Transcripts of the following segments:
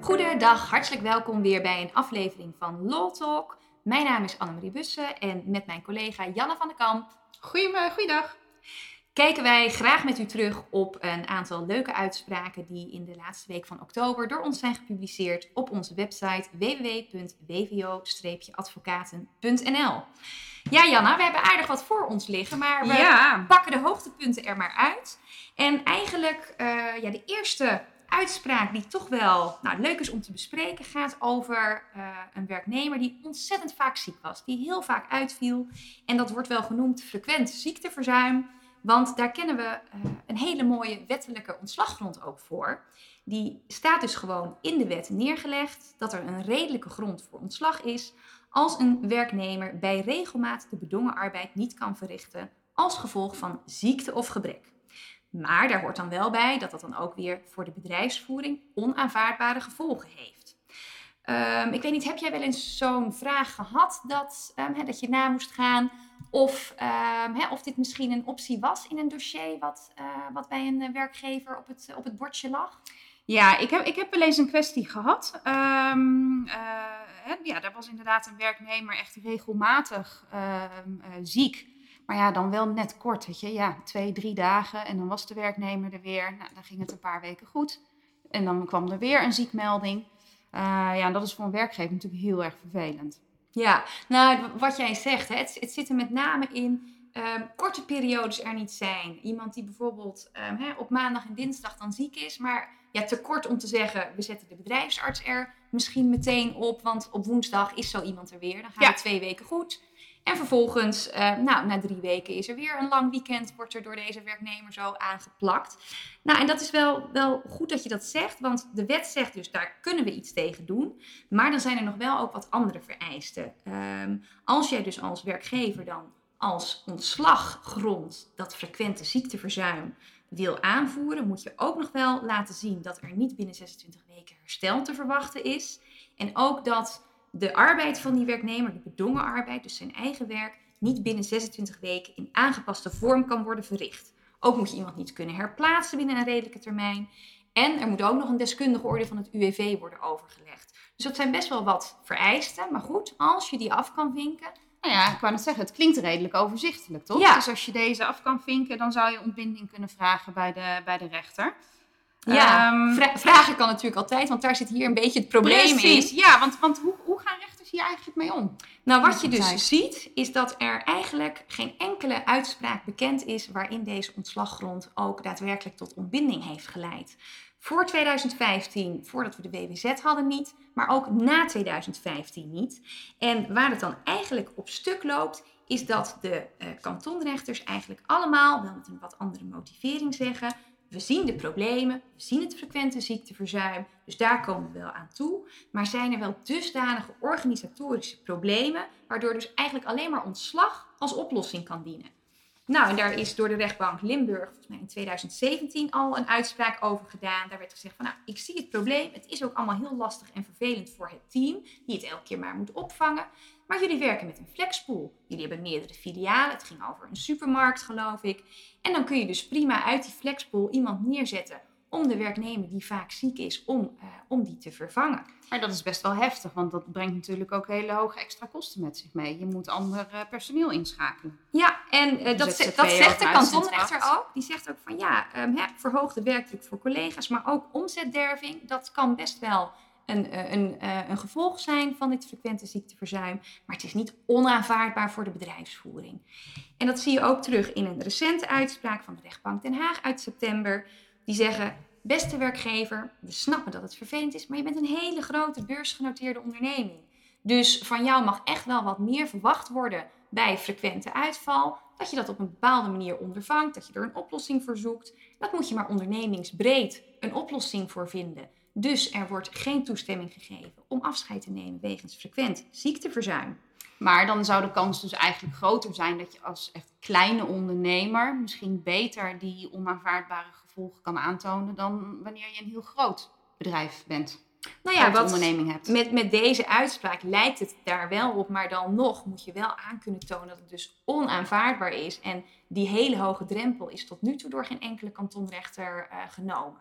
Goedendag, hartelijk welkom weer bij een aflevering van Law Talk. Mijn naam is Annemarie Bussen en met mijn collega Janne van der Kamp. Goeiedag. Kijken wij graag met u terug op een aantal leuke uitspraken die in de laatste week van oktober door ons zijn gepubliceerd op onze website www.wvo-advocaten.nl. Ja, Janna, we hebben aardig wat voor ons liggen, maar we pakken de hoogtepunten er maar uit. En eigenlijk, uh, ja, de eerste uitspraak die toch wel nou, leuk is om te bespreken gaat over uh, een werknemer die ontzettend vaak ziek was. Die heel vaak uitviel. En dat wordt wel genoemd frequent ziekteverzuim. Want daar kennen we uh, een hele mooie wettelijke ontslaggrond ook voor. Die staat dus gewoon in de wet neergelegd dat er een redelijke grond voor ontslag is als een werknemer bij regelmaat de bedongen arbeid niet kan verrichten als gevolg van ziekte of gebrek. Maar daar hoort dan wel bij dat dat dan ook weer voor de bedrijfsvoering onaanvaardbare gevolgen heeft. Um, ik weet niet, heb jij wel eens zo'n vraag gehad dat, um, dat je na moest gaan? Of, um, of dit misschien een optie was in een dossier wat, uh, wat bij een werkgever op het, op het bordje lag? Ja, ik heb, ik heb wel eens een kwestie gehad. Um, hè, ja, daar was inderdaad een werknemer echt regelmatig uh, ziek. Maar ja, dan wel net kort, weet je. Ja, twee, drie dagen en dan was de werknemer er weer. Nou, dan ging het een paar weken goed. En dan kwam er weer een ziekmelding. Ja, dat is voor een werkgever natuurlijk heel erg vervelend. Ja, nou, wat jij zegt, hè, het, het zit er met name in um, korte periodes er niet zijn. Iemand die bijvoorbeeld um, hè, op maandag en dinsdag dan ziek is, maar ja, te kort om te zeggen, we zetten de bedrijfsarts er misschien meteen op, want op woensdag is zo iemand er weer. Dan gaan ja. we twee weken goed. En vervolgens, uh, nou, na drie weken is er weer een lang weekend, wordt er door deze werknemer zo aangeplakt. Nou, en dat is wel, wel goed dat je dat zegt, want de wet zegt dus, daar kunnen we iets tegen doen. Maar dan zijn er nog wel ook wat andere vereisten. Um, als jij dus als werkgever dan als ontslaggrond dat frequente ziekteverzuim wil aanvoeren, moet je ook nog wel laten zien dat er niet binnen 26 weken herstel te verwachten is. En ook dat de arbeid van die werknemer, de bedongen arbeid, dus zijn eigen werk, niet binnen 26 weken in aangepaste vorm kan worden verricht. Ook moet je iemand niet kunnen herplaatsen binnen een redelijke termijn. En er moet ook nog een deskundige orde van het UWV worden overgelegd. Dus dat zijn best wel wat vereisten. Maar goed, als je die af kan vinken. Nou ja, ik wou net zeggen, het klinkt redelijk overzichtelijk, toch? Ja. Dus als je deze af kan vinken, dan zou je ontbinding kunnen vragen bij de, bij de rechter. Ja, um, vragen kan natuurlijk altijd, want daar zit hier een beetje het probleem precies, in. Ja, want, want hoe, hoe gaan rechters hier eigenlijk mee om? Nou, wat je dus ziet, is dat er eigenlijk geen enkele uitspraak bekend is waarin deze ontslaggrond ook daadwerkelijk tot ontbinding heeft geleid. Voor 2015, voordat we de WWZ hadden, niet, maar ook na 2015 niet. En waar het dan eigenlijk op stuk loopt, is dat de uh, kantonrechters eigenlijk allemaal, wel met een wat andere motivering zeggen, we zien de problemen, we zien het frequente ziekteverzuim, dus daar komen we wel aan toe. Maar zijn er wel dusdanige organisatorische problemen, waardoor dus eigenlijk alleen maar ontslag als oplossing kan dienen? Nou, en daar is door de rechtbank Limburg volgens mij in 2017 al een uitspraak over gedaan. Daar werd gezegd van, nou, ik zie het probleem. Het is ook allemaal heel lastig en vervelend voor het team, die het elke keer maar moet opvangen. Maar jullie werken met een flexpool. Jullie hebben meerdere filialen. Het ging over een supermarkt, geloof ik. En dan kun je dus prima uit die flexpool iemand neerzetten om de werknemer die vaak ziek is, om, uh, om die te vervangen. Maar dat is best wel heftig, want dat brengt natuurlijk ook hele hoge extra kosten met zich mee. Je moet ander uh, personeel inschakelen. Ja, en uh, dat, dat zegt de kantonrechter ook. Die zegt ook van ja, um, hè, verhoogde werkdruk voor collega's, maar ook omzetderving, dat kan best wel een, een, een gevolg zijn van dit frequente ziekteverzuim. Maar het is niet onaanvaardbaar voor de bedrijfsvoering. En dat zie je ook terug in een recente uitspraak van de rechtbank Den Haag uit september. Die zeggen, beste werkgever, we snappen dat het vervelend is, maar je bent een hele grote beursgenoteerde onderneming. Dus van jou mag echt wel wat meer verwacht worden bij frequente uitval. Dat je dat op een bepaalde manier ondervangt, dat je er een oplossing voor zoekt. Dat moet je maar ondernemingsbreed een oplossing voor vinden. Dus er wordt geen toestemming gegeven om afscheid te nemen wegens frequent ziekteverzuim. Maar dan zou de kans dus eigenlijk groter zijn dat je als echt kleine ondernemer misschien beter die onaanvaardbare gevolgen kan aantonen dan wanneer je een heel groot bedrijf bent. nou ja, wat, onderneming hebt. Met, met deze uitspraak lijkt het daar wel op, maar dan nog moet je wel aan kunnen tonen dat het dus onaanvaardbaar is. En die hele hoge drempel is tot nu toe door geen enkele kantonrechter uh, genomen.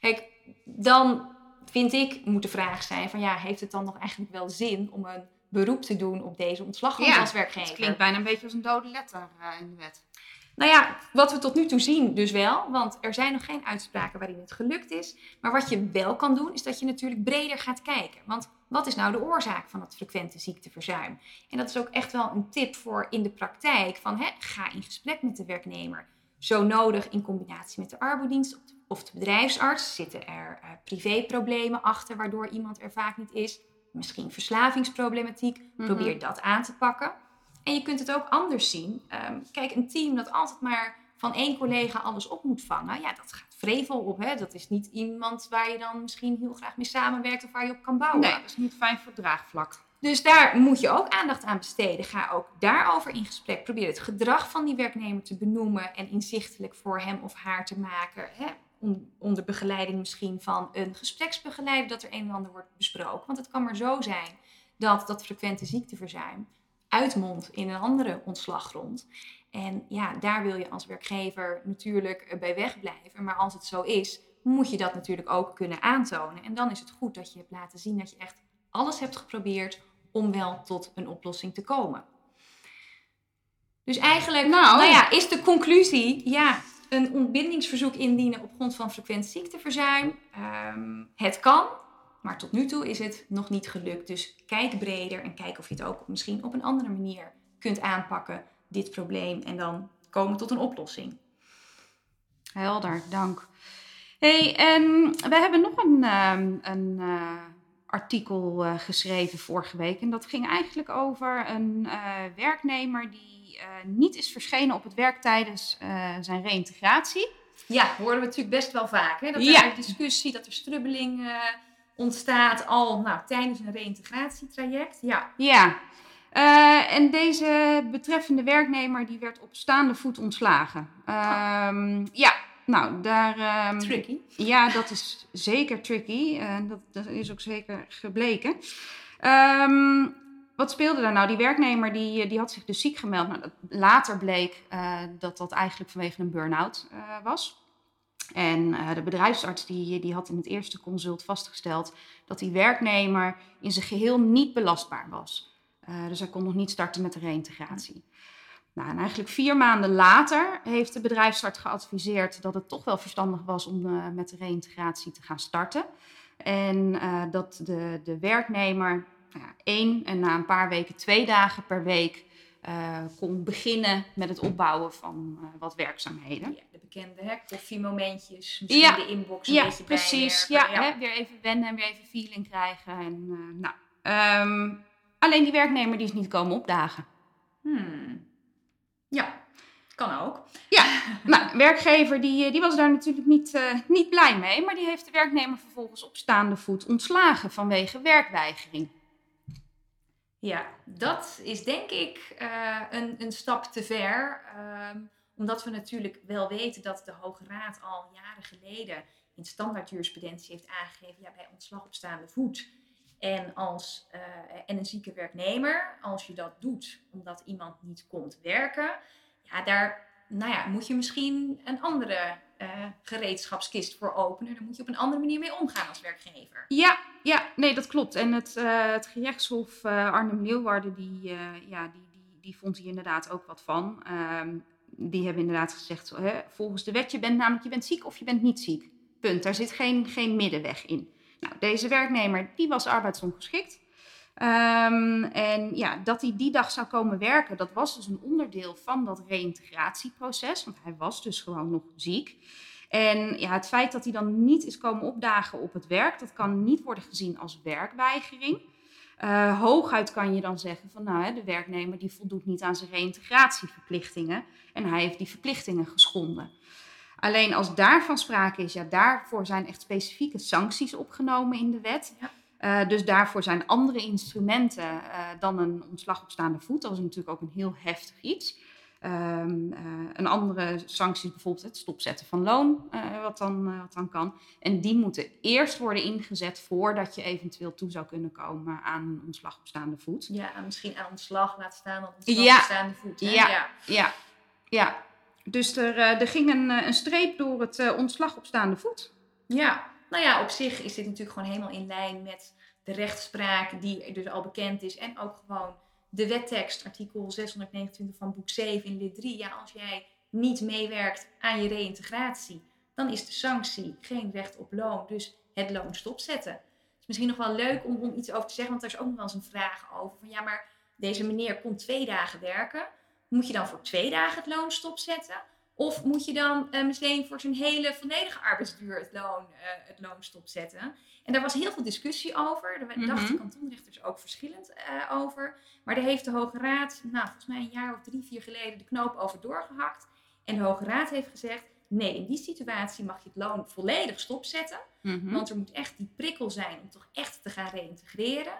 Kijk, dan vind ik moet de vraag zijn van ja, heeft het dan nog eigenlijk wel zin om een beroep te doen op deze ontslag ja, als werkgever? Het klinkt bijna een beetje als een dode letter uh, in de wet. Nou ja, wat we tot nu toe zien dus wel, want er zijn nog geen uitspraken waarin het gelukt is. Maar wat je wel kan doen, is dat je natuurlijk breder gaat kijken. Want wat is nou de oorzaak van het frequente ziekteverzuim? En dat is ook echt wel een tip voor in de praktijk van hè, ga in gesprek met de werknemer. Zo nodig in combinatie met de arbodienst of de bedrijfsarts. Zitten er uh, privéproblemen achter waardoor iemand er vaak niet is? Misschien verslavingsproblematiek. Mhm. Probeer dat aan te pakken. En je kunt het ook anders zien. Ehm, kijk, een team dat altijd maar van één collega alles op moet vangen, ja, dat gaat vrevel op. Hè? Dat is niet iemand waar je dan misschien heel graag mee samenwerkt of waar je op kan bouwen. Nee, dat is niet fijn voor draagvlak. Dus daar moet je ook aandacht aan besteden. Ga ook daarover in gesprek. Probeer het gedrag van die werknemer te benoemen en inzichtelijk voor hem of haar te maken. Hè? Onder begeleiding misschien van een gespreksbegeleider dat er een en ander wordt besproken. Want het kan maar zo zijn dat dat frequente ziekteverzuim uitmondt in een andere ontslaggrond. En ja, daar wil je als werkgever natuurlijk bij wegblijven. Maar als het zo is, moet je dat natuurlijk ook kunnen aantonen. En dan is het goed dat je hebt laten zien dat je echt alles hebt geprobeerd om wel tot een oplossing te komen. Dus eigenlijk nou, nou ja, is de conclusie, ja, een ontbindingsverzoek indienen op grond van frequent ziekteverzuim. Um, het kan, maar tot nu toe is het nog niet gelukt. Dus kijk breder en kijk of je het ook misschien op een andere manier kunt aanpakken, dit probleem, en dan komen tot een oplossing. Helder, dank. Hey, en we hebben nog een, ehm, een uh, artikel uh, geschreven vorige week. En dat ging eigenlijk over een uh, werknemer die niet is verschenen op het werk tijdens zijn reïntegratie. Ja, horen we natuurlijk best wel vaak. Hè? Dat er discussie, dat er strubbeling ontstaat al nou, tijdens een reïntegratietraject. Ja. ja. Uh, en deze betreffende werknemer die werd op staande voet ontslagen. Uh, Ja, nou daar... Um, tricky. Ja, dat is zeker tricky. En dat, dat, is ook zeker gebleken. Um, wat speelde daar nou? Die werknemer die, die had zich dus ziek gemeld. Nou, later bleek uh, dat dat eigenlijk vanwege een burn-out uh, was. En uh, de bedrijfsarts die, die had in het eerste consult vastgesteld dat die werknemer in zijn geheel niet belastbaar was. Uh, dus hij kon nog niet starten met de reïntegratie. Nou, en eigenlijk vier maanden later heeft de bedrijfsarts geadviseerd dat het toch wel verstandig was om uh, met de reïntegratie te gaan starten. En dat de, de werknemer nou ja, één en na een paar weken twee dagen per week kon beginnen met het opbouwen van wat werkzaamheden. Ja bekende hè, koffiemomentjes, misschien ja. de inbox een ja, beetje precies. Ja, ja. Hè, weer even wennen en weer even feeling krijgen. En, uh, nou, um, alleen die werknemer die is niet komen opdagen. Hmm. Ja, kan ook. Ja, nou, werkgever die, eh, die was daar natuurlijk niet, uh, niet blij mee, maar die heeft de werknemer vervolgens op staande voet ontslagen vanwege werkweigering. Ja, dat is denk ik uh, een, een stap te ver. Uh, omdat we natuurlijk wel weten dat de Hoge Raad al jaren geleden in standaard jurisprudentie heeft aangegeven, ja, bij ontslag op staande voet en, als, uh, en een zieke werknemer, als je dat doet omdat iemand niet komt werken, ja, daar nou ja, moet je misschien een andere uh, gereedschapskist voor openen. Daar moet je op een andere manier mee omgaan als werkgever. Ja, ja nee, dat klopt. En het, uh, het gerechtshof Arnhem-Leeuwarden, die, ja, die, die, die vond hier inderdaad ook wat van. Ehm, die hebben inderdaad gezegd, hè, volgens de wet, je bent namelijk je bent ziek of je bent niet ziek. Punt. Daar zit geen, geen middenweg in. Nou, deze werknemer, die was arbeidsongeschikt. Um, en ja, dat hij die dag zou komen werken, dat was dus een onderdeel van dat reïntegratieproces. Want hij was dus gewoon nog ziek. En ja, het feit dat hij dan niet is komen opdagen op het werk, dat kan niet worden gezien als werkweigering. Uh, hooguit kan je dan zeggen van nou, de werknemer die voldoet niet aan zijn reïntegratieverplichtingen en hij heeft die verplichtingen geschonden. Alleen als daarvan sprake is, ja, daarvoor zijn echt specifieke sancties opgenomen in de wet. Ja. Uh, dus daarvoor zijn andere instrumenten uh, dan een ontslag op staande voet. Dat is natuurlijk ook een heel heftig iets. Um, een andere sanctie, bijvoorbeeld het stopzetten van loon, wat, dan, wat dan kan. En die moeten eerst worden ingezet voordat je eventueel toe zou kunnen komen aan een ontslag op staande voet. Ja, misschien aan ontslag laat staan op ontslag ja. op staande voet. Hè? Ja, ja, ja, ja. Dus er, er ging een, een streep door het ontslag op staande voet. Ja, nou ja, op zich is dit natuurlijk gewoon helemaal in lijn met de rechtspraak die dus al bekend is. En ook gewoon de wettekst, artikel 629 van boek 7 in lid 3. Ja, als jij niet meewerkt aan je reïntegratie, dan is de sanctie geen recht op loon. Dus het loon stopzetten. Het is misschien nog wel leuk om, om iets over te zeggen, want er is ook nog wel eens een vraag over. Van ja, maar deze meneer komt twee dagen werken. Moet je dan voor twee dagen het loon stopzetten? Of moet je dan uh, meteen voor zijn hele volledige arbeidsduur het loon, uh, het loon stopzetten? En daar was heel veel discussie over. Daar dachten kantonrechters ook verschillend uh, over. Maar daar heeft de Hoge Raad, nou, volgens mij een jaar of drie, vier geleden, de knoop over doorgehakt. En de Hoge Raad heeft gezegd: nee, in die situatie mag je het loon volledig stopzetten. Mhm. Want er moet echt die prikkel zijn om toch echt te gaan reïntegreren.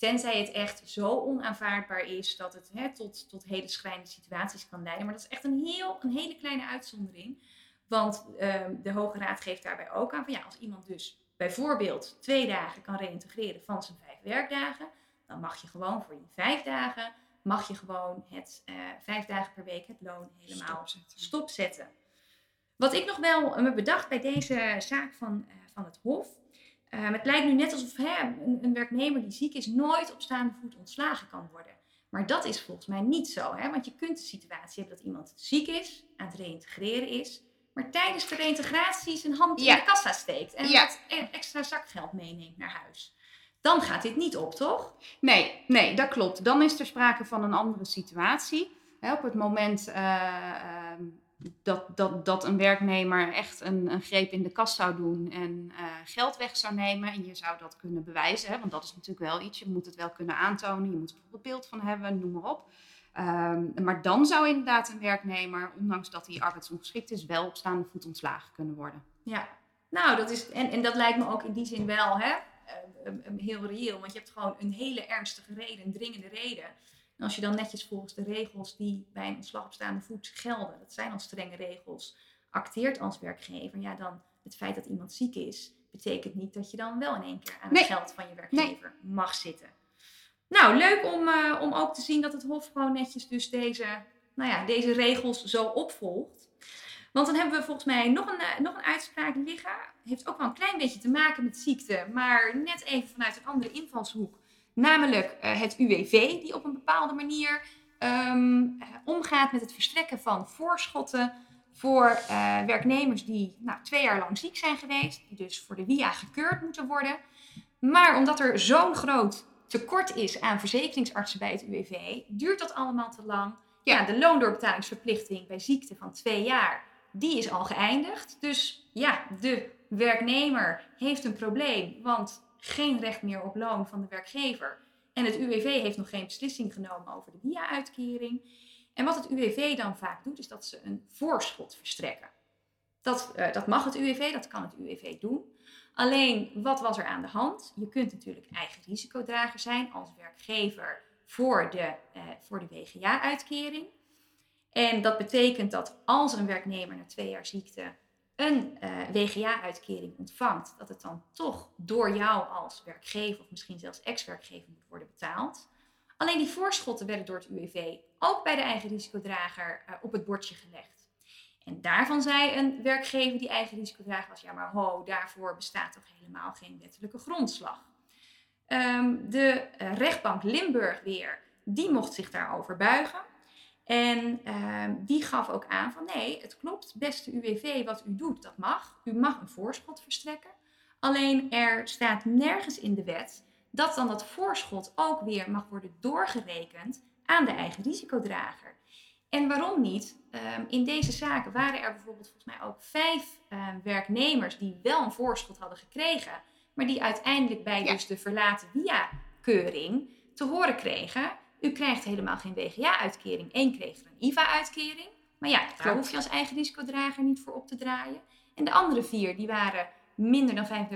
Tenzij het echt zo onaanvaardbaar is dat het hè, tot, tot hele schrijnende situaties kan leiden. Maar dat is echt een, heel, een hele kleine uitzondering. Want ehm, de Hoge Raad geeft daarbij ook aan van ja, als iemand dus bijvoorbeeld twee dagen kan reïntegreren van zijn vijf werkdagen, dan mag je gewoon voor die vijf dagen, mag je gewoon het uh, vijf dagen per week het loon helemaal stopzetten. stopzetten. Wat ik nog wel me bedacht bij deze zaak van, uh, van het Hof, Ehm, het lijkt nu net alsof hè, een, een, werknemer die ziek is nooit op staande voet ontslagen kan worden. Maar dat is volgens mij niet zo. Hè? Want je kunt de situatie hebben dat iemand ziek is, aan het reïntegreren is, maar tijdens de reïntegratie zijn hand in de kassa steekt en wat e-, extra zakgeld meeneemt naar huis. Dan gaat dit niet op, toch? Nee, nee, dat klopt. Dan is er sprake van een andere situatie. op het moment uh, dat, dat, dat een werknemer echt een, greep in de kast zou doen en uh, geld weg zou nemen. En je zou dat kunnen bewijzen, hè, want dat is natuurlijk wel iets. Je moet het wel kunnen aantonen, je moet er bijvoorbeeld beeld van hebben, noem maar op. Um, maar dan zou inderdaad een werknemer, ondanks dat hij arbeidsongeschikt is, wel op staande voet ontslagen kunnen worden. Ja, nou, dat is, en, en dat lijkt me ook in die zin wel hè, uh, heel reëel. Want je hebt gewoon een hele ernstige reden, een dringende reden en als je dan netjes volgens de regels die bij een ontslag op staande voet gelden, dat zijn al strenge regels, acteert als werkgever, ja, dan het feit dat iemand ziek is, betekent niet dat je dan wel in één keer aan het geld van je werkgever mag zitten. Nou, leuk om, uh, om ook te zien dat het Hof gewoon netjes dus deze, nou ja, deze regels zo opvolgt. Want dan hebben we volgens mij nog een, uh, nog een uitspraak liggen. Heeft ook wel een klein beetje te maken met ziekte, maar net even vanuit een andere invalshoek. Namelijk uh, het UWV, die op een bepaalde manier um, omgaat met het verstrekken van voorschotten voor uh, werknemers die nou, twee jaar lang ziek zijn geweest, die dus voor de WIA gekeurd moeten worden. Maar omdat er zo'n groot tekort is aan verzekeringsartsen bij het UWV, duurt dat allemaal te lang. Ja, de loondoorbetalingsverplichting bij ziekte van twee jaar, die is al geëindigd. Dus ja, de werknemer heeft een probleem, want geen recht meer op loon van de werkgever. En het UWV heeft nog geen beslissing genomen over de via-uitkering. En wat het UWV dan vaak doet, is dat ze een voorschot verstrekken. Dat, uh, dat mag het UWV, dat kan het UWV doen. Alleen, wat was er aan de hand? Je kunt natuurlijk eigen risicodrager zijn als werkgever voor de, uh, voor de WGA-uitkering. En dat betekent dat als een werknemer na twee jaar ziekte een eh, WGA-uitkering ontvangt, dat het dan toch door jou als werkgever of misschien zelfs ex-werkgever moet worden betaald. Alleen die voorschotten werden door het UWV ook bij de eigen risicodrager uh, op het bordje gelegd. En daarvan zei een werkgever die eigen risicodrager was, ja maar ho, daarvoor bestaat toch helemaal geen wettelijke grondslag. Um, de uh, rechtbank Limburg weer, die mocht zich daarover buigen. En uh, die gaf ook aan van nee, het klopt, beste UWV, wat u doet, dat mag. U mag een voorschot verstrekken. Alleen er staat nergens in de wet dat dan dat voorschot ook weer mag worden doorgerekend aan de eigen risicodrager. En waarom niet? Um, in deze zaken waren er bijvoorbeeld volgens mij ook vijf um, werknemers die wel een voorschot hadden gekregen, maar die uiteindelijk bij dus de verlaten via-keuring te horen kregen u krijgt helemaal geen WGA-uitkering. Eén kreeg er een IVA-uitkering. Maar ja, daar hoef je als eigen risicodrager niet voor op te draaien. En de andere vier, die waren minder dan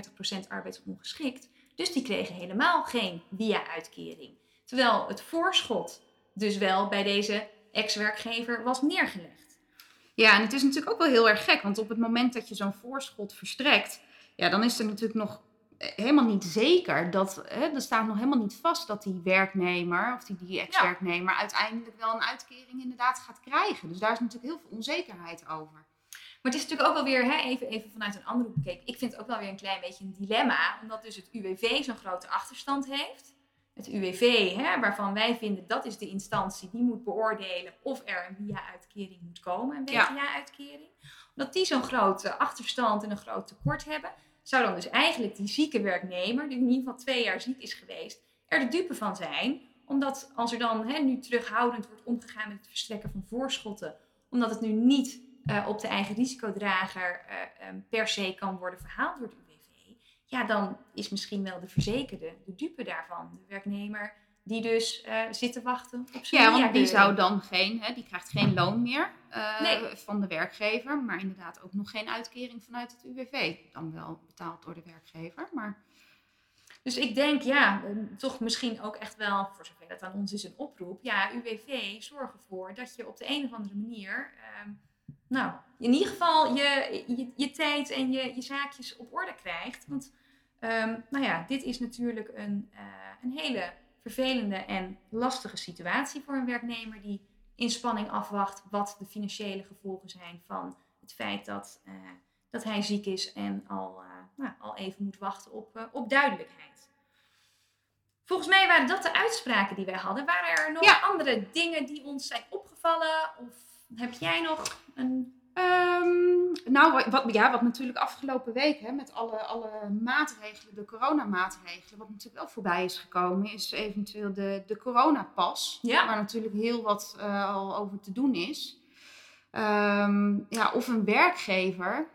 35% arbeidsongeschikt. Dus die kregen helemaal geen WIA-uitkering. Terwijl het voorschot dus wel bij deze ex-werkgever was neergelegd. Ja, en het is natuurlijk ook wel heel erg gek, want op het moment dat je zo'n voorschot verstrekt, ja, dan is er natuurlijk nog helemaal niet zeker dat, hè, er staat nog helemaal niet vast dat die werknemer of die, die ex-werknemer uiteindelijk wel een uitkering inderdaad gaat krijgen. Dus daar is natuurlijk heel veel onzekerheid over. Maar het is natuurlijk ook wel weer, hè, even, even vanuit een andere hoek bekeken, ik vind het ook wel weer een klein beetje een dilemma, omdat dus het UWV zo'n grote achterstand heeft. Het UWV, hè, waarvan wij vinden dat is de instantie die moet beoordelen of er een via-uitkering moet komen, een WTA-uitkering. Omdat die zo'n grote achterstand en een groot tekort hebben, zou dan dus eigenlijk die zieke werknemer, die in ieder geval twee jaar ziek is geweest, er de dupe van zijn. Omdat als er dan hè, nu terughoudend wordt omgegaan met het verstrekken van voorschotten, omdat het nu niet uh, op de eigen risicodrager uh, um, per se kan worden verhaald door het UWV, ja, dan is misschien wel de verzekerde de dupe daarvan. De werknemer die dus uh, zit te wachten op zijn Ja, want die zou dan geen, hè, die krijgt geen loon meer nee. van de werkgever, maar inderdaad ook nog geen uitkering vanuit het UWV. Dan wel betaald door de werkgever, maar... Dus ik denk, ja, toch misschien ook echt wel, voor zover dat aan ons is, een oproep. Ja, UWV, zorg ervoor dat je op de een of andere manier... Uh, nou, in ieder geval je, je, je tijd en je, je zaakjes op orde krijgt. Want um, nou ja, dit is natuurlijk een, uh, een hele vervelende en lastige situatie voor een werknemer die in spanning afwacht wat de financiële gevolgen zijn van het feit dat, uh, dat hij ziek is en al, uh, nou, al even moet wachten op, op duidelijkheid. Volgens mij waren dat de uitspraken die wij hadden. Waren er nog ja. andere dingen die ons zijn opgevallen? Of heb jij nog een... Um, nou, wat, ja, wat natuurlijk afgelopen week hè, met alle, alle maatregelen, de coronamaatregelen, wat natuurlijk wel voorbij is gekomen, is eventueel de, de coronapas. Ja. Waar natuurlijk heel wat uh, al over te doen is. Um, ja, of een werkgever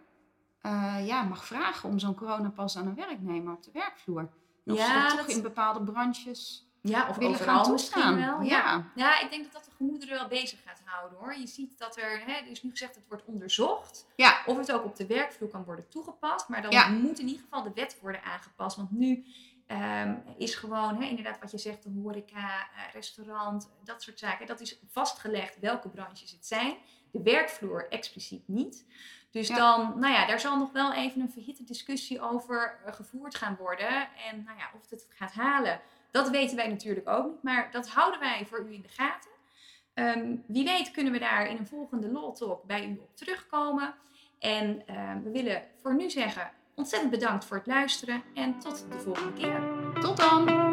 uh, ja, mag vragen om zo'n coronapas aan een werknemer op de werkvloer. Of ja, dat toch in bepaalde branches ja, of willen gaan misschien wel. Ja. ja, ik denk dat dat de gemoederen wel bezig gaat houden hoor. Je ziet dat er, hè, er is nu gezegd, het wordt onderzocht. Ja. Of het ook op de werkvloer kan worden toegepast. Maar dan moet in ieder geval de wet worden aangepast. Want nu um, is gewoon, hè, inderdaad wat je zegt, de horeca, uh, restaurant, dat soort zaken. Dat is vastgelegd welke branches het zijn. De werkvloer expliciet niet. Dus dan, nou ja, daar zal nog wel even een verhitte discussie over uh, gevoerd gaan worden. En nou ja, of het gaat halen dat weten wij natuurlijk ook niet, maar dat houden wij voor u in de gaten. Um, wie weet kunnen we daar in een volgende Law Talk bij u op terugkomen. En um, we willen voor nu zeggen ontzettend bedankt voor het luisteren en tot de volgende keer. Tot dan!